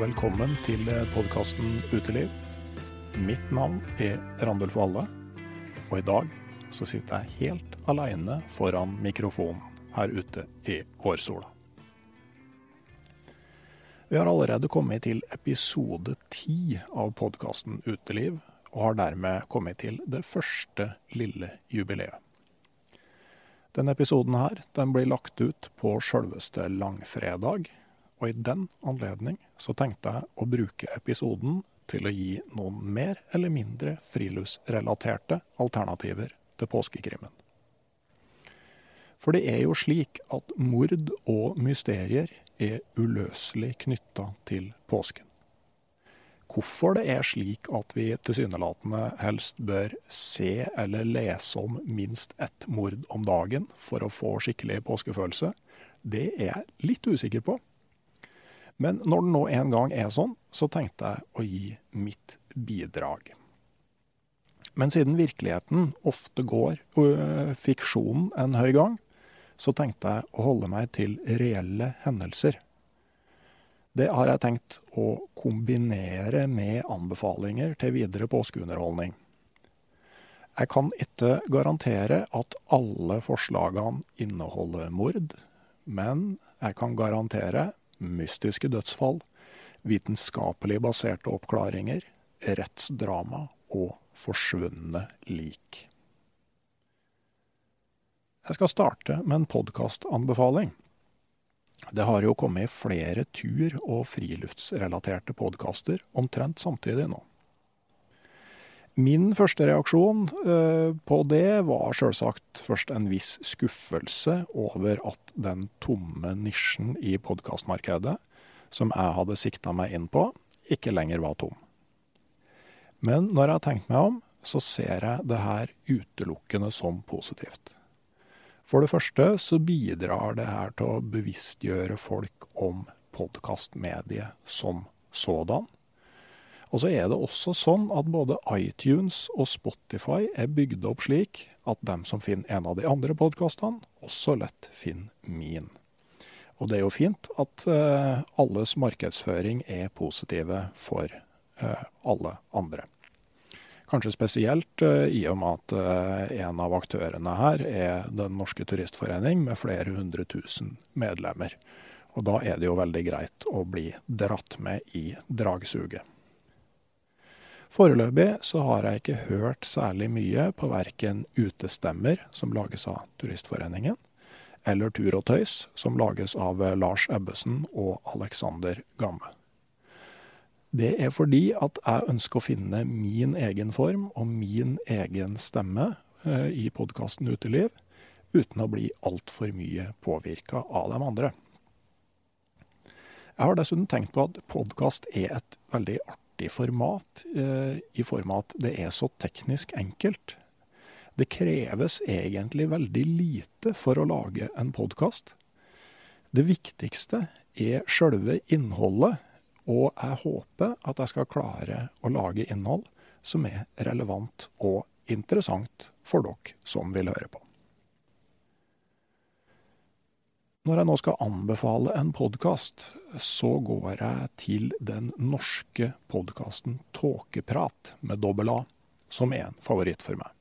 Velkommen til podkasten Uteliv. Mitt navn er Randulf Valle, og i dag så sitter jeg helt aleine foran mikrofonen her ute i vårsola. Vi har allerede kommet til episode ti av podkasten Uteliv, og har dermed kommet til det første lille jubileet. Denne episoden her, den blir lagt ut på sjølveste langfredag, og i den anledning så tenkte jeg å bruke episoden til å gi noen mer eller mindre friluftsrelaterte alternativer til påskekrimmen. For det er jo slik at mord og mysterier er uløselig knytta til påsken. Hvorfor det er slik at vi tilsynelatende helst bør se eller lese om minst ett mord om dagen for å få skikkelig påskefølelse, det er jeg litt usikker på. Men når det nå en gang er sånn, så tenkte jeg å gi mitt bidrag. Men siden virkeligheten ofte går øh, fiksjonen en høy gang, så tenkte jeg å holde meg til reelle hendelser. Det har jeg tenkt å kombinere med anbefalinger til videre påskeunderholdning. Jeg kan ikke garantere at alle forslagene inneholder mord, men jeg kan garantere mystiske dødsfall, vitenskapelig baserte oppklaringer, rettsdrama og forsvunne lik. Jeg skal starte med en podkastanbefaling. Det har jo kommet flere tur- og friluftsrelaterte podkaster omtrent samtidig nå. Min første reaksjon eh, på det var sjølsagt først en viss skuffelse over at den tomme nisjen i podkastmarkedet, som jeg hadde sikta meg inn på, ikke lenger var tom. Men når jeg har tenkt meg om, så ser jeg det her utelukkende som positivt. For det første så bidrar det her til å bevisstgjøre folk om podkastmediet som sådan. Og så er det også sånn at både iTunes og Spotify er bygd opp slik at dem som finner en av de andre podkastene, også lett finner min. Og det er jo fint at uh, alles markedsføring er positive for uh, alle andre. Kanskje spesielt uh, i og med at en av aktørene her er Den norske turistforening med flere hundre tusen medlemmer. Og da er det jo veldig greit å bli dratt med i dragsuget. Foreløpig så har jeg ikke hørt særlig mye på verken Utestemmer, som lages av Turistforeningen, eller Tur og tøys, som lages av Lars Ebbesen og Alexander Gamme. Det er fordi at jeg ønsker å finne min egen form og min egen stemme eh, i podkasten Uteliv, uten å bli altfor mye påvirka av de andre. Jeg har dessuten tenkt på at podkast er et veldig artig format, eh, i form av at det er så teknisk enkelt. Det kreves egentlig veldig lite for å lage en podkast. Det viktigste er sjølve innholdet og jeg håper at jeg skal klare å lage innhold som er relevant og interessant for dere som vil høre på. Når jeg nå skal anbefale en podkast, så går jeg til den norske podkasten Tåkeprat med dobbel A, som er en favoritt for meg.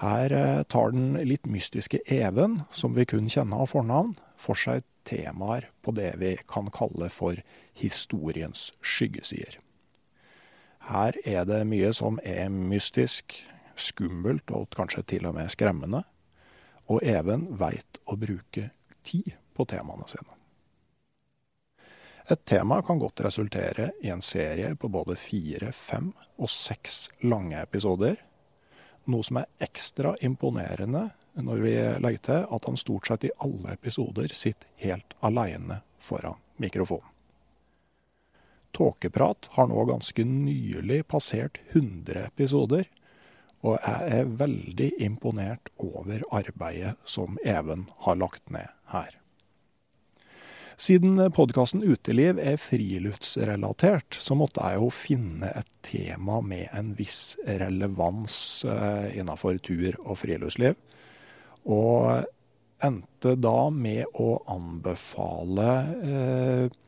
Her eh, tar den litt mystiske Even, som vi kun kjenner av fornavn, for seg temaer på det vi kan kalle for historiens skyggesider. Her er det mye som er mystisk, skummelt og kanskje til og med skremmende, og Even veit å bruke tid på temaene sine. Et tema kan godt resultere i en serie på både fire, fem og seks lange episoder, noe som er ekstra imponerende når vi legger til at han stort sett i alle episoder sitter helt aleine foran mikrofonen. Tåkeprat har nå ganske nylig passert 100 episoder, og jeg er veldig imponert over arbeidet som Even har lagt ned her. Siden podkasten Uteliv er friluftsrelatert, så måtte jeg jo finne et tema med en viss relevans eh, innafor tur og friluftsliv. Og endte da med å anbefale eh,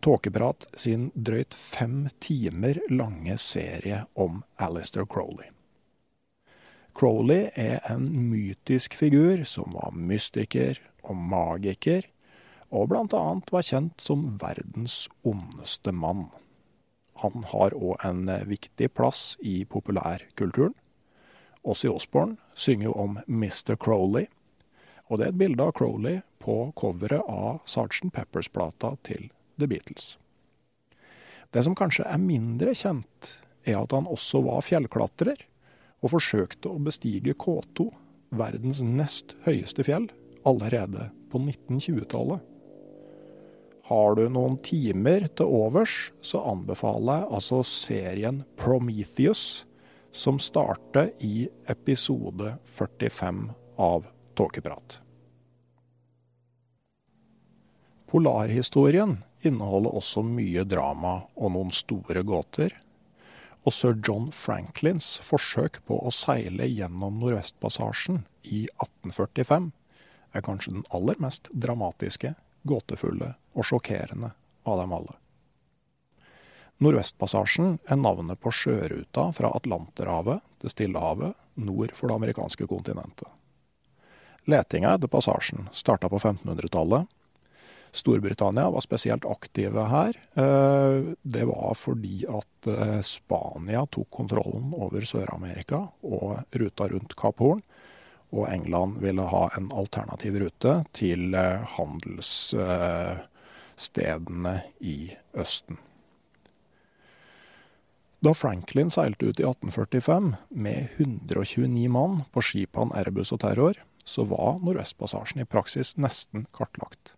Tåkeprat sin drøyt fem timer lange serie om Alistair Crowley. Crowley er en mytisk figur som var mystiker og magiker, og annet var kjent som verdens ondeste mann. Han har òg en viktig plass i populærkulturen. Ossie Osborne synger jo om Mr. Crowley, og det er et bilde av Crowley på coveret av Sgt. Peppers-plata til The Beatles. Det som kanskje er mindre kjent, er at han også var fjellklatrer, og forsøkte å bestige K2, verdens nest høyeste fjell, allerede på 1920-tallet. Har du noen timer til overs, så anbefaler jeg altså serien Prometheus som starter i episode 45 av Tåkeprat. Polarhistorien inneholder også mye drama og noen store gåter. Og sir John Franklins forsøk på å seile gjennom Nordvestpassasjen i 1845 er kanskje den aller mest dramatiske, gåtefulle og sjokkerende av dem alle. Nordvestpassasjen er navnet på sjøruta fra Atlanterhavet til Stillehavet nord for det amerikanske kontinentet. Letinga etter passasjen starta på 1500-tallet. Storbritannia var spesielt aktive her. Eh, det var fordi at eh, Spania tok kontrollen over Sør-Amerika og ruta rundt Kapp Horn. Og England ville ha en alternativ rute til eh, handelsstedene i Østen. Da Franklin seilte ut i 1845 med 129 mann på skipene Erebus og Terror, så var Nordvestpassasjen i praksis nesten kartlagt.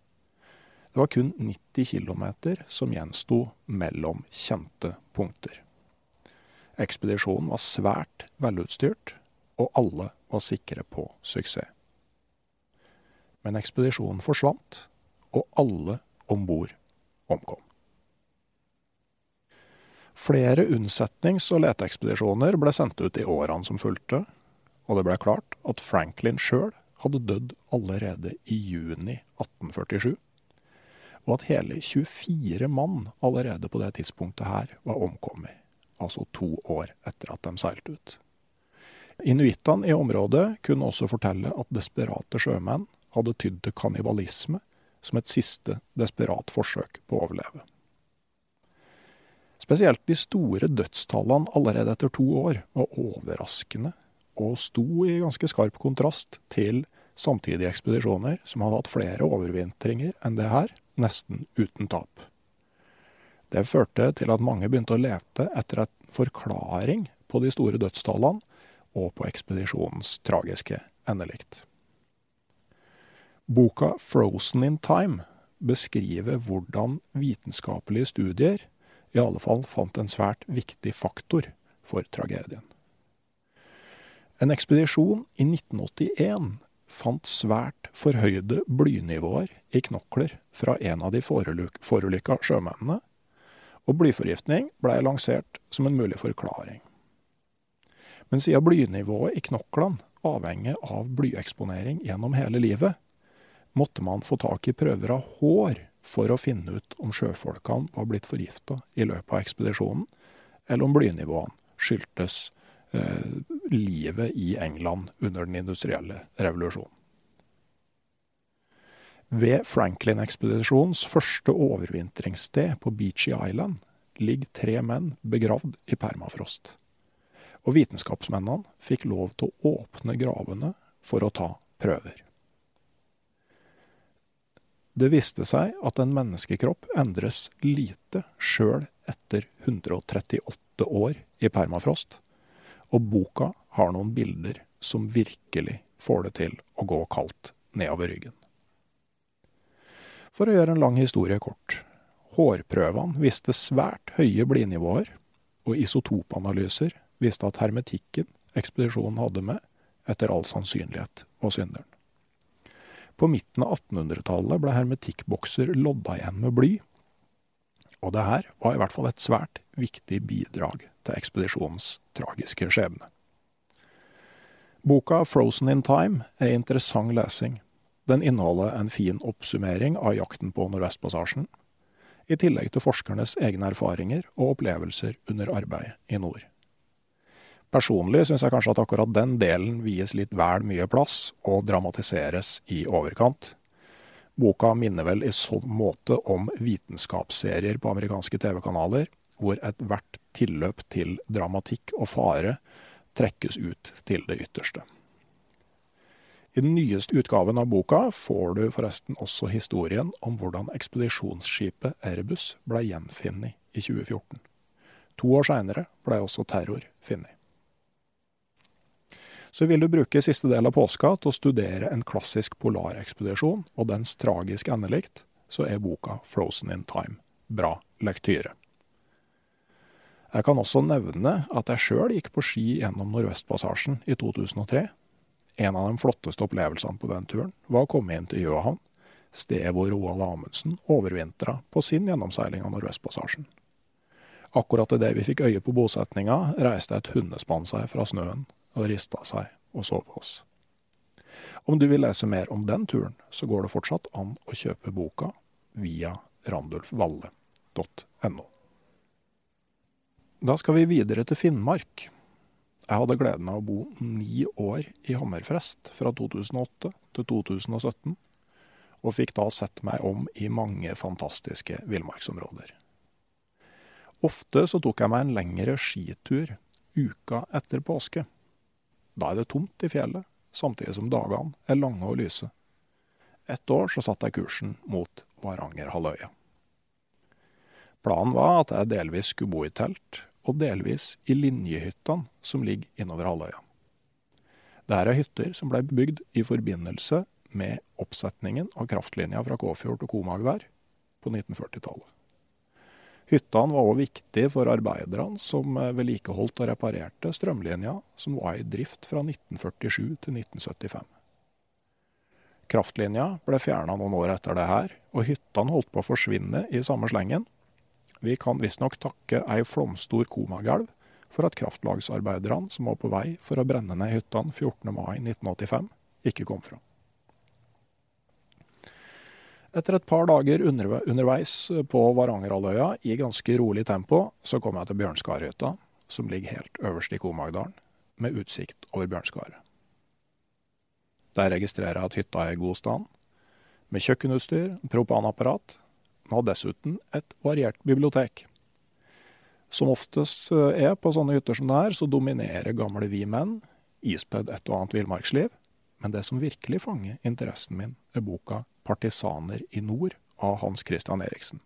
Det var kun 90 km som gjensto mellom kjente punkter. Ekspedisjonen var svært velutstyrt, og alle var sikre på suksess. Men ekspedisjonen forsvant, og alle om bord omkom. Flere unnsetnings- og leteekspedisjoner ble sendt ut i årene som fulgte, og det ble klart at Franklin sjøl hadde dødd allerede i juni 1847, og at hele 24 mann allerede på det tidspunktet her var omkommet, altså to år etter at de seilte ut. Inuittene i området kunne også fortelle at desperate sjømenn hadde tydd til kannibalisme som et siste desperat forsøk på å overleve. Spesielt de store dødstallene allerede etter to år var overraskende, og sto i ganske skarp kontrast til samtidige ekspedisjoner som hadde hatt flere overvintringer enn det her, nesten uten tap. Det førte til at mange begynte å lete etter en forklaring på de store dødstallene og på ekspedisjonens tragiske endelikt. Boka 'Frozen in Time' beskriver hvordan vitenskapelige studier i alle fall fant en svært viktig faktor for tragedien. En ekspedisjon i 1981 fant svært forhøyde blynivåer i knokler fra en av de forulykka sjømennene, og blyforgiftning blei lansert som en mulig forklaring. Men siden blynivået i knoklene avhenger av blyeksponering gjennom hele livet, måtte man få tak i prøver av hår for å finne ut om sjøfolkene var blitt forgifta i løpet av ekspedisjonen, eller om blynivåene skyldtes livet i England under den industrielle revolusjonen. Ved Franklin-ekspedisjonens første overvintringssted på Beachy Island ligger tre menn begravd i permafrost. Og vitenskapsmennene fikk lov til å åpne gravene for å ta prøver. Det viste seg at en menneskekropp endres lite sjøl etter 138 år i permafrost, og boka har noen bilder som virkelig får det til å gå kaldt nedover ryggen. For å gjøre en lang historie kort. Hårprøvene viste svært høye blidnivåer, og isotopanalyser viste at hermetikken ekspedisjonen hadde med, etter all sannsynlighet var synderen. På midten av 1800-tallet ble hermetikkbokser lodda igjen med bly. Og det her var i hvert fall et svært viktig bidrag til ekspedisjonens tragiske skjebne. Boka 'Frozen in Time' er interessant lesing. Den inneholder en fin oppsummering av jakten på Nordvestpassasjen, i tillegg til forskernes egne erfaringer og opplevelser under arbeidet i nord. Personlig syns jeg kanskje at akkurat den delen vies litt vel mye plass og dramatiseres i overkant. Boka minner vel i sånn måte om vitenskapsserier på amerikanske TV-kanaler, hvor ethvert tilløp til dramatikk og fare trekkes ut til det ytterste. I den nyeste utgaven av boka får du forresten også historien om hvordan ekspedisjonsskipet Airbus ble gjenfunnet i 2014. To år seinere ble også terror funnet. Så vil du bruke siste del av påska til å studere en klassisk polarekspedisjon og dens tragiske endelikt, så er boka 'Frozen in Time' bra lektyre. Jeg kan også nevne at jeg sjøl gikk på ski gjennom Nordvestpassasjen i 2003. En av de flotteste opplevelsene på den turen var å komme inn til Gjøhavn, stedet hvor Roald Amundsen overvintra på sin gjennomseiling av Nordvestpassasjen. Akkurat idet vi fikk øye på bosetninga, reiste et hundespann seg fra snøen og rista seg og så på oss. Om du vil lese mer om den turen, så går det fortsatt an å kjøpe boka via randulfvalle.no. Da skal vi videre til Finnmark. Jeg hadde gleden av å bo ni år i Hammerfest fra 2008 til 2017, og fikk da sett meg om i mange fantastiske villmarksområder. Ofte så tok jeg meg en lengre skitur uka etter påske. Da er det tomt i fjellet, samtidig som dagene er lange og lyse. Ett år så satte jeg kursen mot Varangerhalvøya. Planen var at jeg delvis skulle bo i telt, og delvis i linjehyttene som ligger innover halvøya. Dette er hytter som ble bygd i forbindelse med oppsetningen av kraftlinja fra Kåfjord til Komagvær på 1940-tallet. Hyttene var òg viktige for arbeiderne som eh, vedlikeholdt og reparerte strømlinja som var i drift fra 1947 til 1975. Kraftlinja ble fjerna noen år etter det her, og hyttene holdt på å forsvinne i samme slengen. Vi kan visstnok takke ei flomstor komagelv for at kraftlagsarbeiderne som var på vei for å brenne ned hyttene 14. mai 1985, ikke kom fram. Etter et par dager underveis på Varangerhalvøya i ganske rolig tempo, så kom jeg til Bjørnskarhytta, som ligger helt øverst i Komagdalen, med utsikt over Bjørnskaret. Der registrerer jeg at hytta er i god stand, med kjøkkenutstyr, propanapparat, men har dessuten et variert bibliotek. Som oftest eh, er på sånne hytter som det her, så dominerer gamle vi menn, ispedd et og annet villmarksliv. Men det som virkelig fanger interessen min, er boka 'Partisaner i nord' av Hans Christian Eriksen.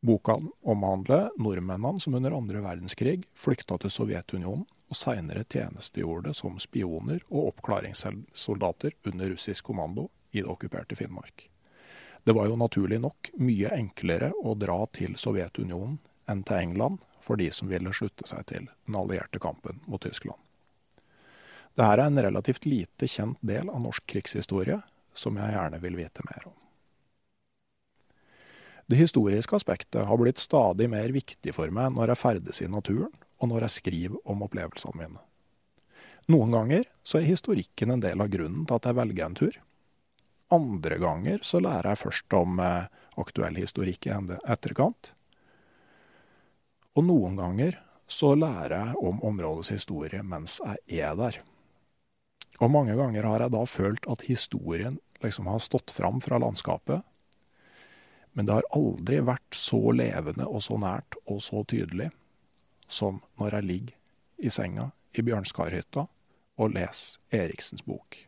Boka omhandler nordmennene som under andre verdenskrig flykta til Sovjetunionen og seinere tjenestegjorde som spioner og oppklaringssoldater under russisk kommando i det okkuperte Finnmark. Det var jo naturlig nok mye enklere å dra til Sovjetunionen enn til England for de som ville slutte seg til den allierte kampen mot Tyskland. Dette er en relativt lite kjent del av norsk krigshistorie, som jeg gjerne vil vite mer om. Det historiske aspektet har blitt stadig mer viktig for meg når jeg ferdes i naturen, og når jeg skriver om opplevelsene mine. Noen ganger så er historikken en del av grunnen til at jeg velger en tur. Andre ganger så lærer jeg først om eh, aktuell historikk i etterkant. Og noen ganger så lærer jeg om områdets historie mens jeg er der. Og mange ganger har jeg da følt at historien liksom har stått fram fra landskapet. Men det har aldri vært så levende og så nært og så tydelig som når jeg ligger i senga i Bjørnskarhytta og leser Eriksens bok.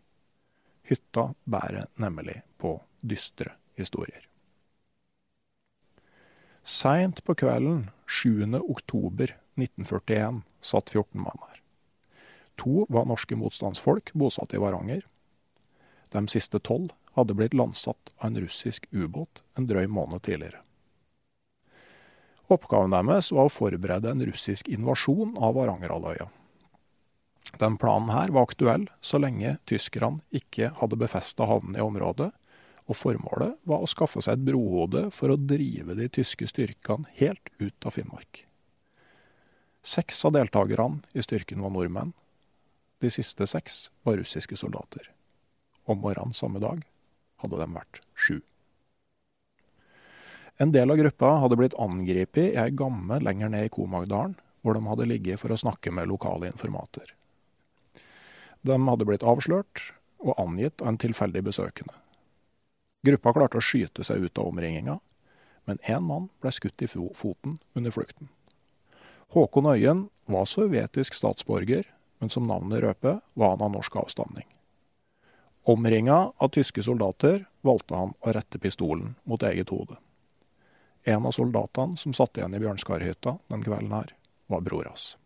Hytta bærer nemlig på dystre historier. Seint på kvelden 7. oktober 1941 satt 14 mann her. To var norske motstandsfolk bosatt i Varanger. De siste tolv hadde blitt landsatt av en russisk ubåt en drøy måned tidligere. Oppgaven deres var å forberede en russisk invasjon av Varangerhalvøya. Den planen her var aktuell så lenge tyskerne ikke hadde befesta havnene i området, og formålet var å skaffe seg et brohode for å drive de tyske styrkene helt ut av Finnmark. Seks av deltakerne i styrken var nordmenn, de siste seks var russiske soldater. Om morgenen samme dag hadde de vært sju. En del av gruppa hadde blitt angrepet i ei gamme lenger ned i Komagdalen, hvor de hadde ligget for å snakke med lokale informater. De hadde blitt avslørt og angitt av en tilfeldig besøkende. Gruppa klarte å skyte seg ut av omringinga, men én mann ble skutt i foten under flukten. Håkon Øyen var sovjetisk statsborger men som navnet røper, var han av norsk avstamning. Omringa av tyske soldater valgte han å rette pistolen mot eget hode. En av soldatene som satt igjen i Bjørnskarhytta den kvelden her, var bror hans.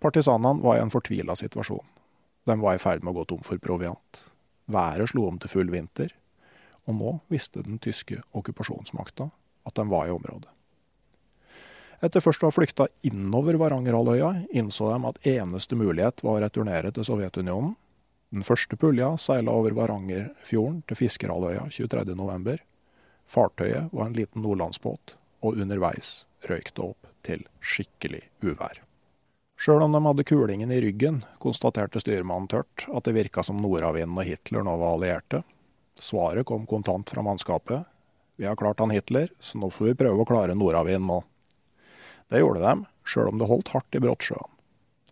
Partisanene var i en fortvila situasjon. De var i ferd med å gå tom for proviant. Været slo om til full vinter, og nå visste den tyske okkupasjonsmakta at de var i området. Etter først å ha flykta innover Varangerhalvøya, innså de at eneste mulighet var å returnere til Sovjetunionen. Den første pulja seila over Varangerfjorden til Fiskerhalvøya 23.11. Fartøyet var en liten nordlandsbåt, og underveis røyk det opp til skikkelig uvær. Sjøl om de hadde kulingen i ryggen, konstaterte styrmannen tørt at det virka som nordavinden og Hitler nå var allierte. Svaret kom kontant fra mannskapet. Vi har klart han Hitler, så nå får vi prøve å klare nordavinden nå. Det gjorde de, sjøl om det holdt hardt i Brottsjøen.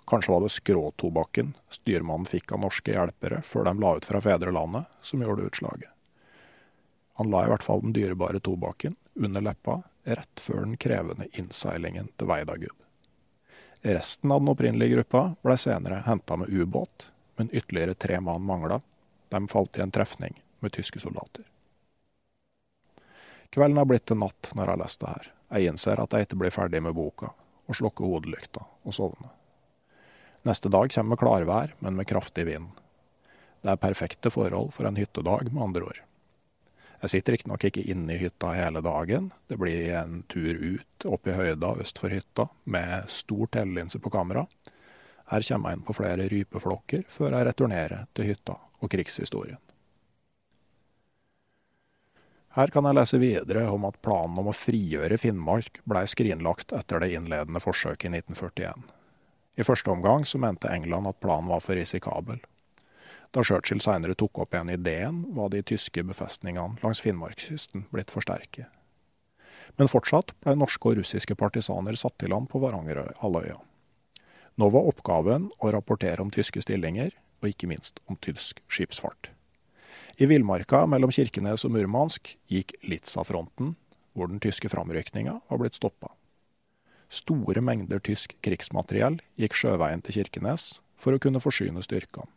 Kanskje var det skråtobakken styrmannen fikk av norske hjelpere før de la ut fra fedrelandet, som gjorde utslaget. Han la i hvert fall den dyrebare tobakken under leppa rett før den krevende innseilingen til Veidagud. Resten av den opprinnelige gruppa ble senere henta med ubåt, men ytterligere tre mann mangla. De falt i en trefning med tyske soldater. Kvelden har blitt til natt når jeg har lest det her. Jeg innser at jeg ikke blir ferdig med boka, og slukker hodelykta og sovner. Neste dag kommer med klarvær, men med kraftig vind. Det er perfekte forhold for en hyttedag, med andre ord. Jeg sitter riktignok ikke inne i hytta hele dagen. Det blir en tur ut, opp i høyda øst for hytta, med stor telelinse på kamera. Her kommer jeg inn på flere rypeflokker før jeg returnerer til hytta og krigshistorien. Her kan jeg lese videre om at planen om å frigjøre Finnmark blei skrinlagt etter det innledende forsøket i 1941. I første omgang så mente England at planen var for risikabel. Da Churchill seinere tok opp igjen ideen, var de tyske befestningene langs Finnmarkskysten blitt for sterke. Men fortsatt ble norske og russiske partisaner satt i land på Varangerhalvøya. Nå var oppgaven å rapportere om tyske stillinger, og ikke minst om tysk skipsfart. I villmarka mellom Kirkenes og Murmansk gikk Litsa-fronten, hvor den tyske framrykninga var blitt stoppa. Store mengder tysk krigsmateriell gikk sjøveien til Kirkenes for å kunne forsyne styrkene.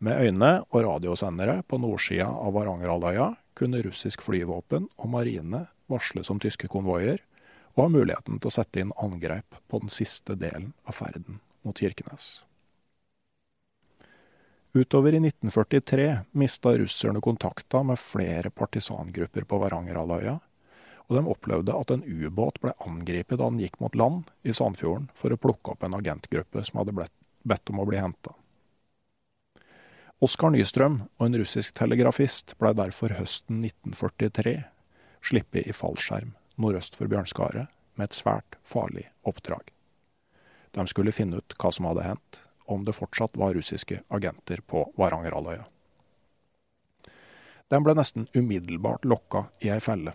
Med øyne og radiosendere på nordsida av Varangerhalvøya kunne russisk flyvåpen og marine varsles om tyske konvoier, og ha muligheten til å sette inn angrep på den siste delen av ferden mot Kirkenes. Utover i 1943 mista russerne kontakta med flere partisangrupper på Varangerhalvøya, og de opplevde at en ubåt ble angrepet da den gikk mot land i Sandfjorden for å plukke opp en agentgruppe som hadde bedt om å bli henta. Oskar Nystrøm og en russisk telegrafist ble derfor høsten 1943 sluppet i fallskjerm nordøst for Bjørnskaret med et svært farlig oppdrag. De skulle finne ut hva som hadde hendt, og om det fortsatt var russiske agenter på Varangerhalvøya. De ble nesten umiddelbart lokka i ei felle.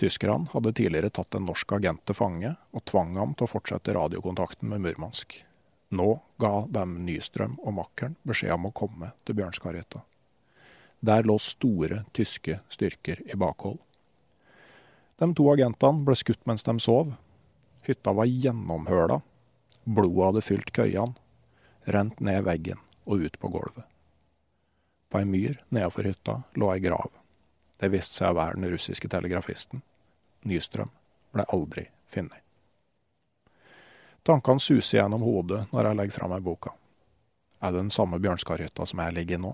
Tyskerne hadde tidligere tatt en norsk agent til fange og tvang ham til å fortsette radiokontakten med Murmansk. Nå ga dem Nystrøm og makkeren beskjed om å komme til Bjørnskarhytta. Der lå store tyske styrker i bakhold. De to agentene ble skutt mens de sov. Hytta var gjennomhøla. Blodet hadde fylt køyene, rent ned veggen og ut på gulvet. På ei myr nedenfor hytta lå ei grav. Det viste seg å være den russiske telegrafisten. Nystrøm ble aldri funnet. Tankene suser gjennom hodet når jeg legger fra meg boka. Er det den samme bjørnskarhytta som jeg ligger i nå?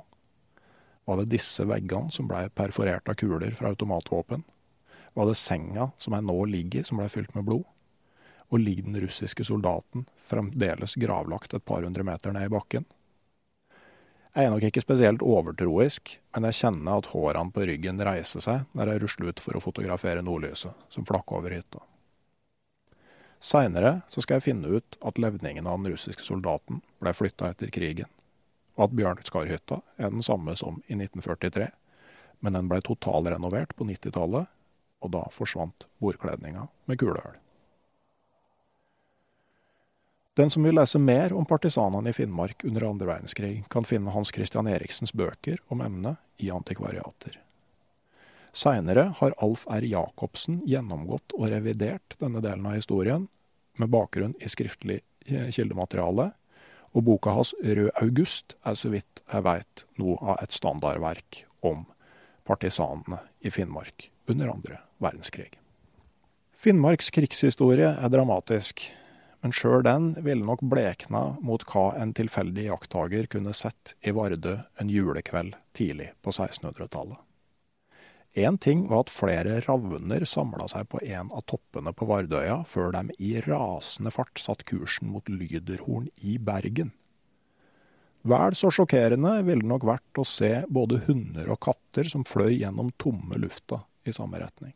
Var det disse veggene som ble perforert av kuler fra automatvåpen? Var det senga som jeg nå ligger i, som ble fylt med blod? Og ligger den russiske soldaten fremdeles gravlagt et par hundre meter ned i bakken? Jeg er nok ikke spesielt overtroisk, men jeg kjenner at hårene på ryggen reiser seg når jeg rusler ut for å fotografere nordlyset som flakker over hytta. Seinere skal jeg finne ut at levningen av den russiske soldaten ble flytta etter krigen, og at Bjørnskarhytta er den samme som i 1943, men den ble totalrenovert på 90-tallet, og da forsvant bordkledninga med kulehull. Den som vil lese mer om partisanene i Finnmark under andre verdenskrig, kan finne Hans Christian Eriksens bøker om emnet i antikvariater. Seinere har Alf R. Jacobsen gjennomgått og revidert denne delen av historien, med bakgrunn i skriftlig kildemateriale, og boka hans Rød august er så vidt jeg veit noe av et standardverk om partisanene i Finnmark under andre verdenskrig. Finnmarks krigshistorie er dramatisk men sjøl den ville nok blekna mot hva en tilfeldig jakttager kunne sett i Vardø en julekveld tidlig på 1600-tallet. Én ting var at flere ravner samla seg på en av toppene på Vardøya før de i rasende fart satte kursen mot Lyderhorn i Bergen. Vel så sjokkerende ville det nok vært å se både hunder og katter som fløy gjennom tomme lufta i samme retning.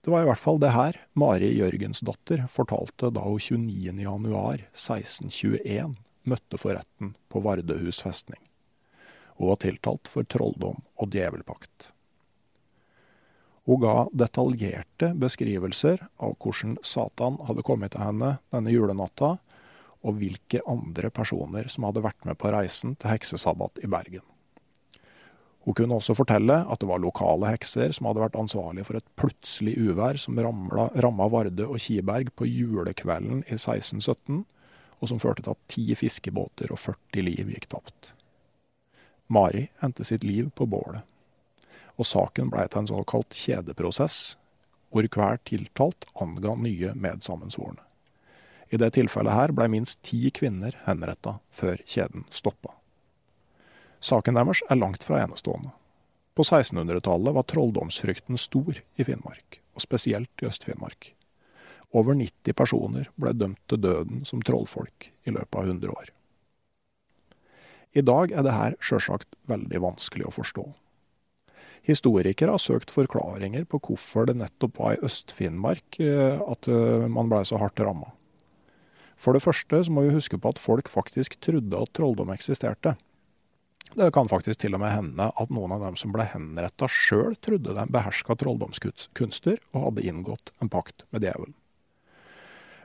Det var i hvert fall det her Mari Jørgensdatter fortalte da hun 29.1.1621 møtte for retten på Vardøhus festning. Hun var tiltalt for trolldom og djevelpakt. Hun ga detaljerte beskrivelser av hvordan Satan hadde kommet til henne denne julenatta, og hvilke andre personer som hadde vært med på reisen til heksesabbat i Bergen. Hun kunne også fortelle at det var lokale hekser som hadde vært ansvarlige for et plutselig uvær som ramma Vardø og Kiberg på julekvelden i 1617, og som førte til at ti fiskebåter og 40 liv gikk tapt. Mari endte sitt liv på bålet, og saken blei til en såkalt kjedeprosess, hvor hver tiltalt anga nye medsammensvorne. I det tilfellet her blei minst ti kvinner henretta før kjeden stoppa. Saken deres er langt fra enestående. På 1600-tallet var trolldomsfrykten stor i Finnmark, og spesielt i Øst-Finnmark. Over 90 personer ble dømt til døden som trollfolk i løpet av 100 år. I dag er det her sjølsagt veldig vanskelig å forstå. Historikere har søkt forklaringer på hvorfor det nettopp var i Øst-Finnmark eh, at eh, man blei så hardt ramma. For det første så må vi huske på at folk faktisk trodde at trolldom eksisterte. Det kan faktisk til og med hende at noen av dem som ble henretta sjøl, trodde de beherska trolldomskunster og hadde inngått en pakt med djevelen.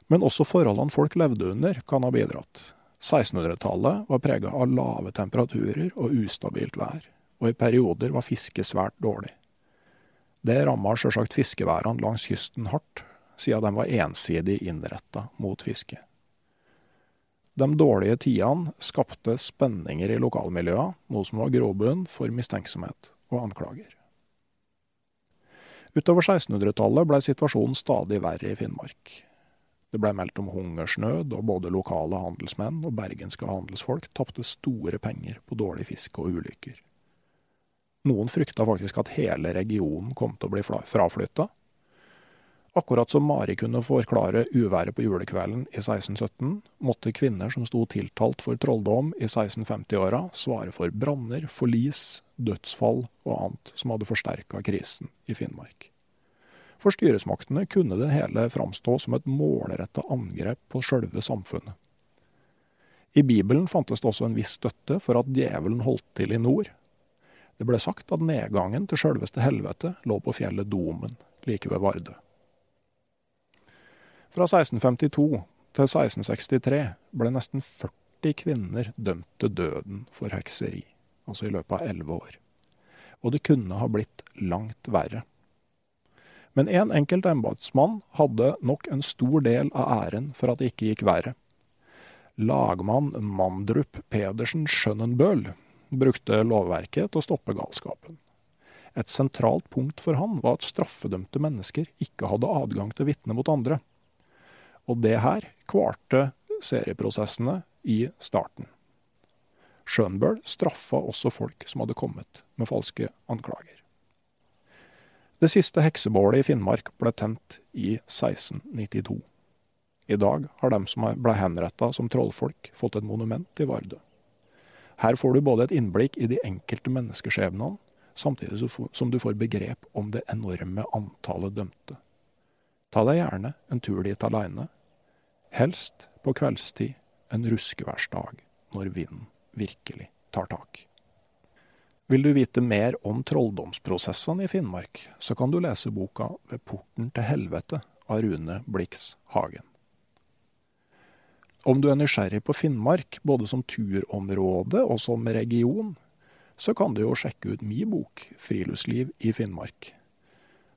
Men også forholdene folk levde under, kan ha bidratt. 1600-tallet var prega av lave temperaturer og ustabilt vær, og i perioder var fisket svært dårlig. Det ramma sjølsagt fiskeværene langs kysten hardt, siden de var ensidig innretta mot fiske. De dårlige tidene skapte spenninger i lokalmiljøet, noe som var grobunn for mistenksomhet og anklager. Utover 1600-tallet ble situasjonen stadig verre i Finnmark. Det ble meldt om hungersnød, og både lokale handelsmenn og bergenske handelsfolk tapte store penger på dårlig fiske og ulykker. Noen frykta faktisk at hele regionen kom til å bli fraflytta, Akkurat som Mari kunne forklare uværet på julekvelden i 1617, måtte kvinner som sto tiltalt for trolldom i 1650-åra, svare for branner, forlis, dødsfall og annet som hadde forsterka krisen i Finnmark. For styresmaktene kunne det hele framstå som et målretta angrep på sjølve samfunnet. I Bibelen fantes det også en viss støtte for at djevelen holdt til i nord. Det ble sagt at nedgangen til sjølveste helvete lå på fjellet Domen, like ved Vardø. Fra 1652 til 1663 ble nesten 40 kvinner dømt til døden for hekseri, altså i løpet av elleve år. Og det kunne ha blitt langt verre. Men en enkelt embetsmann hadde nok en stor del av æren for at det ikke gikk verre. Lagmann Mandrup Pedersen Skjønnenbøl brukte lovverket til å stoppe galskapen. Et sentralt punkt for han var at straffedømte mennesker ikke hadde adgang til å vitne mot andre. Og det her kvarte serieprosessene i starten. Schönberg straffa også folk som hadde kommet med falske anklager. Det siste heksebålet i Finnmark ble tent i 1692. I dag har de som ble henretta som trollfolk, fått et monument i Vardø. Her får du både et innblikk i de enkelte menneskeskjebnene, samtidig som du får begrep om det enorme antallet dømte. Ta deg gjerne en tur dit aleine, helst på kveldstid en ruskeværsdag når vinden virkelig tar tak. Vil du vite mer om trolldomsprosessene i Finnmark, så kan du lese boka Ved porten til helvete av Rune Blix Hagen. Om du er nysgjerrig på Finnmark, både som turområde og som region, så kan du jo sjekke ut min bok Friluftsliv i Finnmark.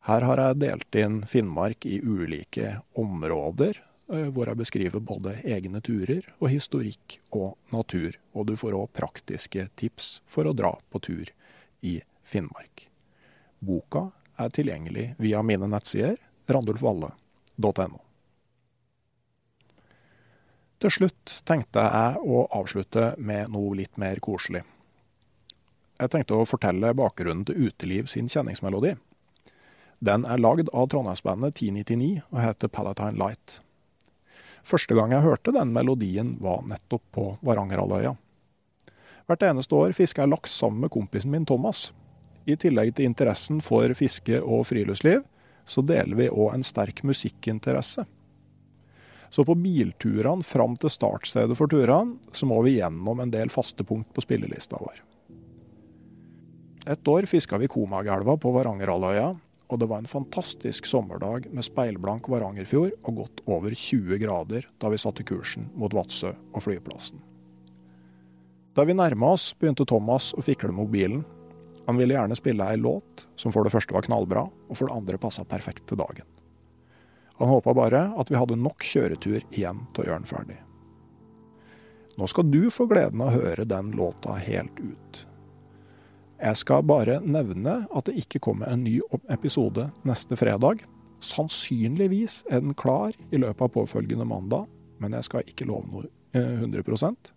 Her har jeg delt inn Finnmark i ulike områder, eh, hvor jeg beskriver både egne turer og historikk og natur. Og du får òg praktiske tips for å dra på tur i Finnmark. Boka er tilgjengelig via mine nettsider randulfvalle.no. Til slutt tenkte jeg å avslutte med noe litt mer koselig. Jeg tenkte å fortelle bakgrunnen til Uteliv sin kjenningsmelodi. Den er lagd av trondheimsbandet 1099 og heter Palatine Light. Første gang jeg hørte den melodien, var nettopp på Varangerhalvøya. Hvert eneste år fisker jeg laks sammen med kompisen min Thomas. I tillegg til interessen for fiske og friluftsliv, så deler vi òg en sterk musikkinteresse. Så på bilturene fram til startstedet for turene, så må vi gjennom en del faste punkt på spillelista vår. Et år fiska vi Komagelva på Varangerhalvøya, og det var en fantastisk sommerdag med speilblank Varangerfjord og godt over 20 grader da vi satte kursen mot Vadsø og flyplassen. Da vi nærma oss, begynte Thomas å fikle mobilen. Han ville gjerne spille ei låt som for det første var knallbra, og for det andre passa perfekt til dagen. Han håpa bare at vi hadde nok kjøretur igjen til å gjøre den ferdig. Nå skal du få gleden av å høre den låta helt ut. Jeg skal bare nevne at det ikke kommer en ny episode neste fredag. Sannsynligvis er den klar i løpet av påfølgende mandag, men jeg skal ikke love noe 100 eh,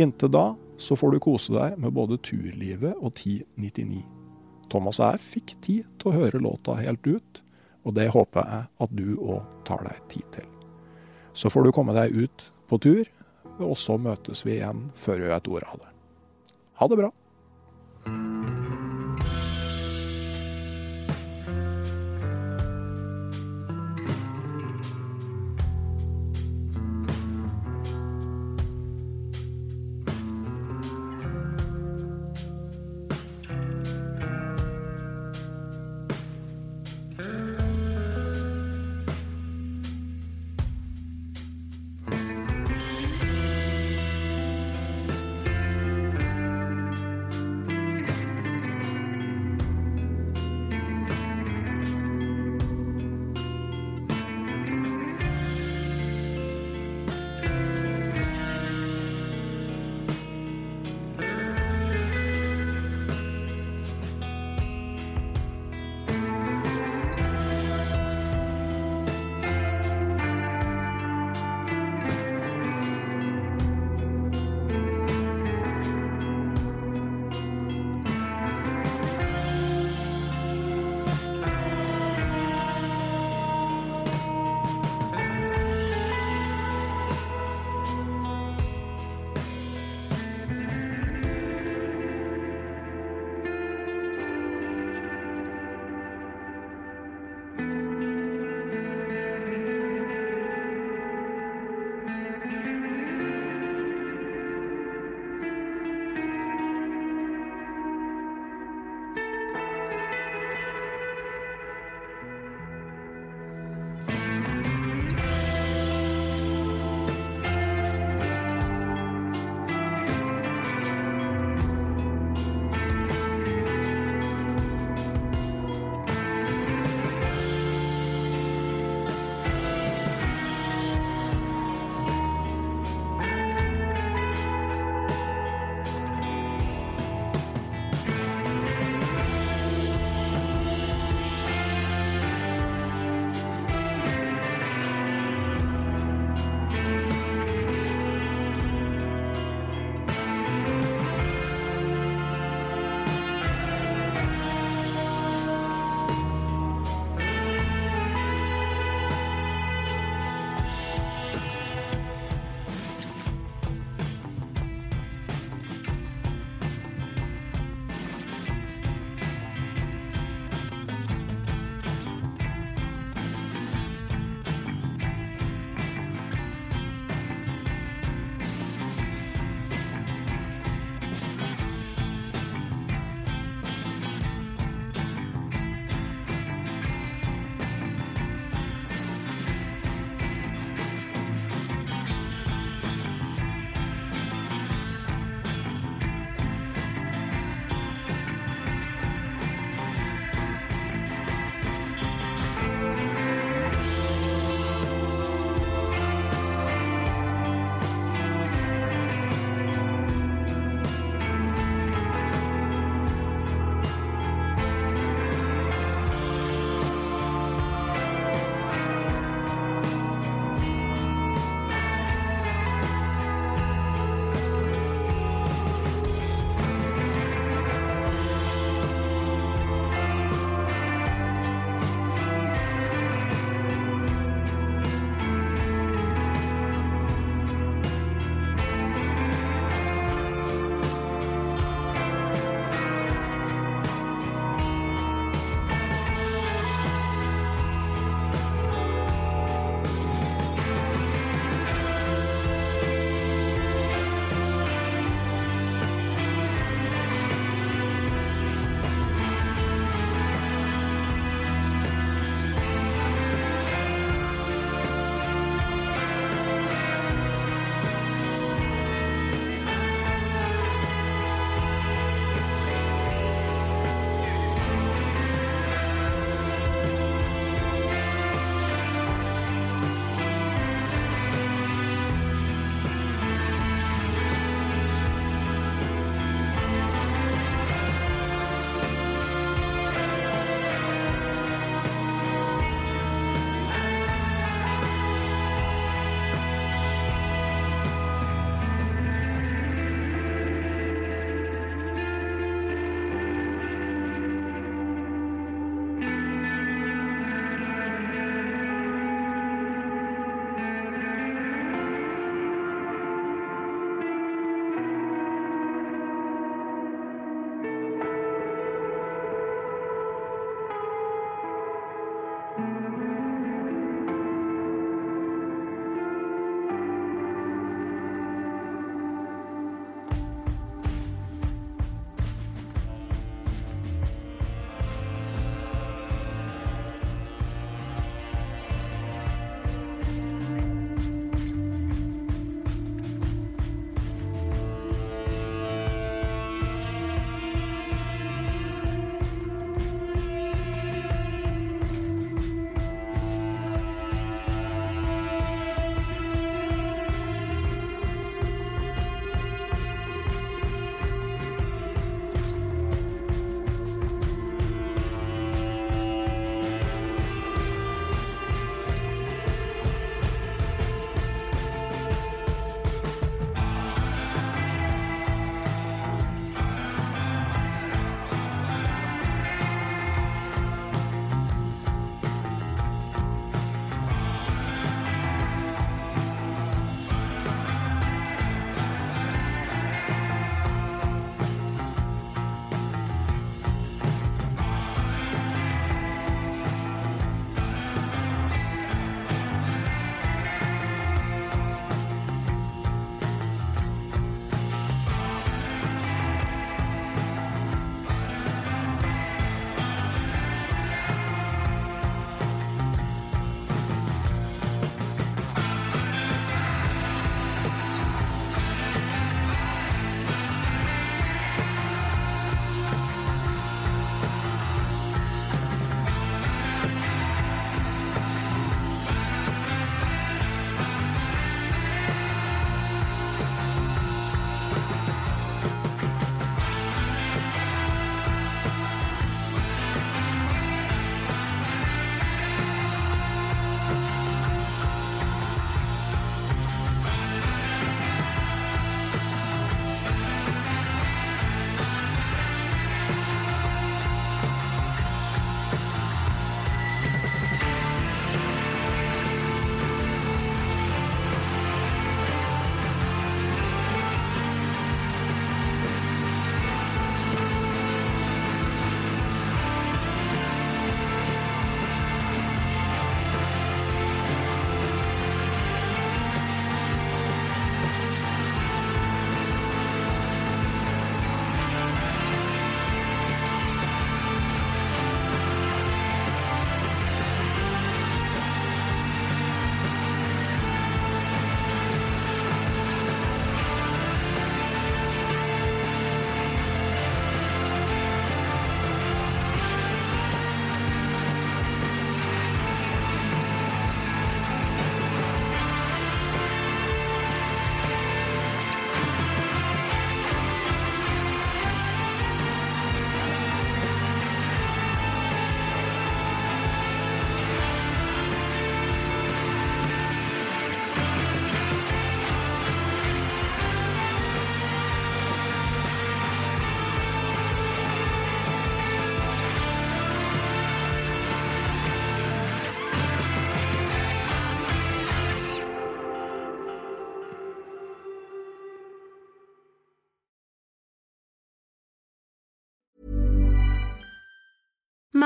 Inntil da så får du kose deg med både Turlivet og 1099. Thomas og jeg fikk tid til å høre låta helt ut, og det håper jeg at du òg tar deg tid til. Så får du komme deg ut på tur, og så møtes vi igjen før vi vet ordet av det. Ha det bra.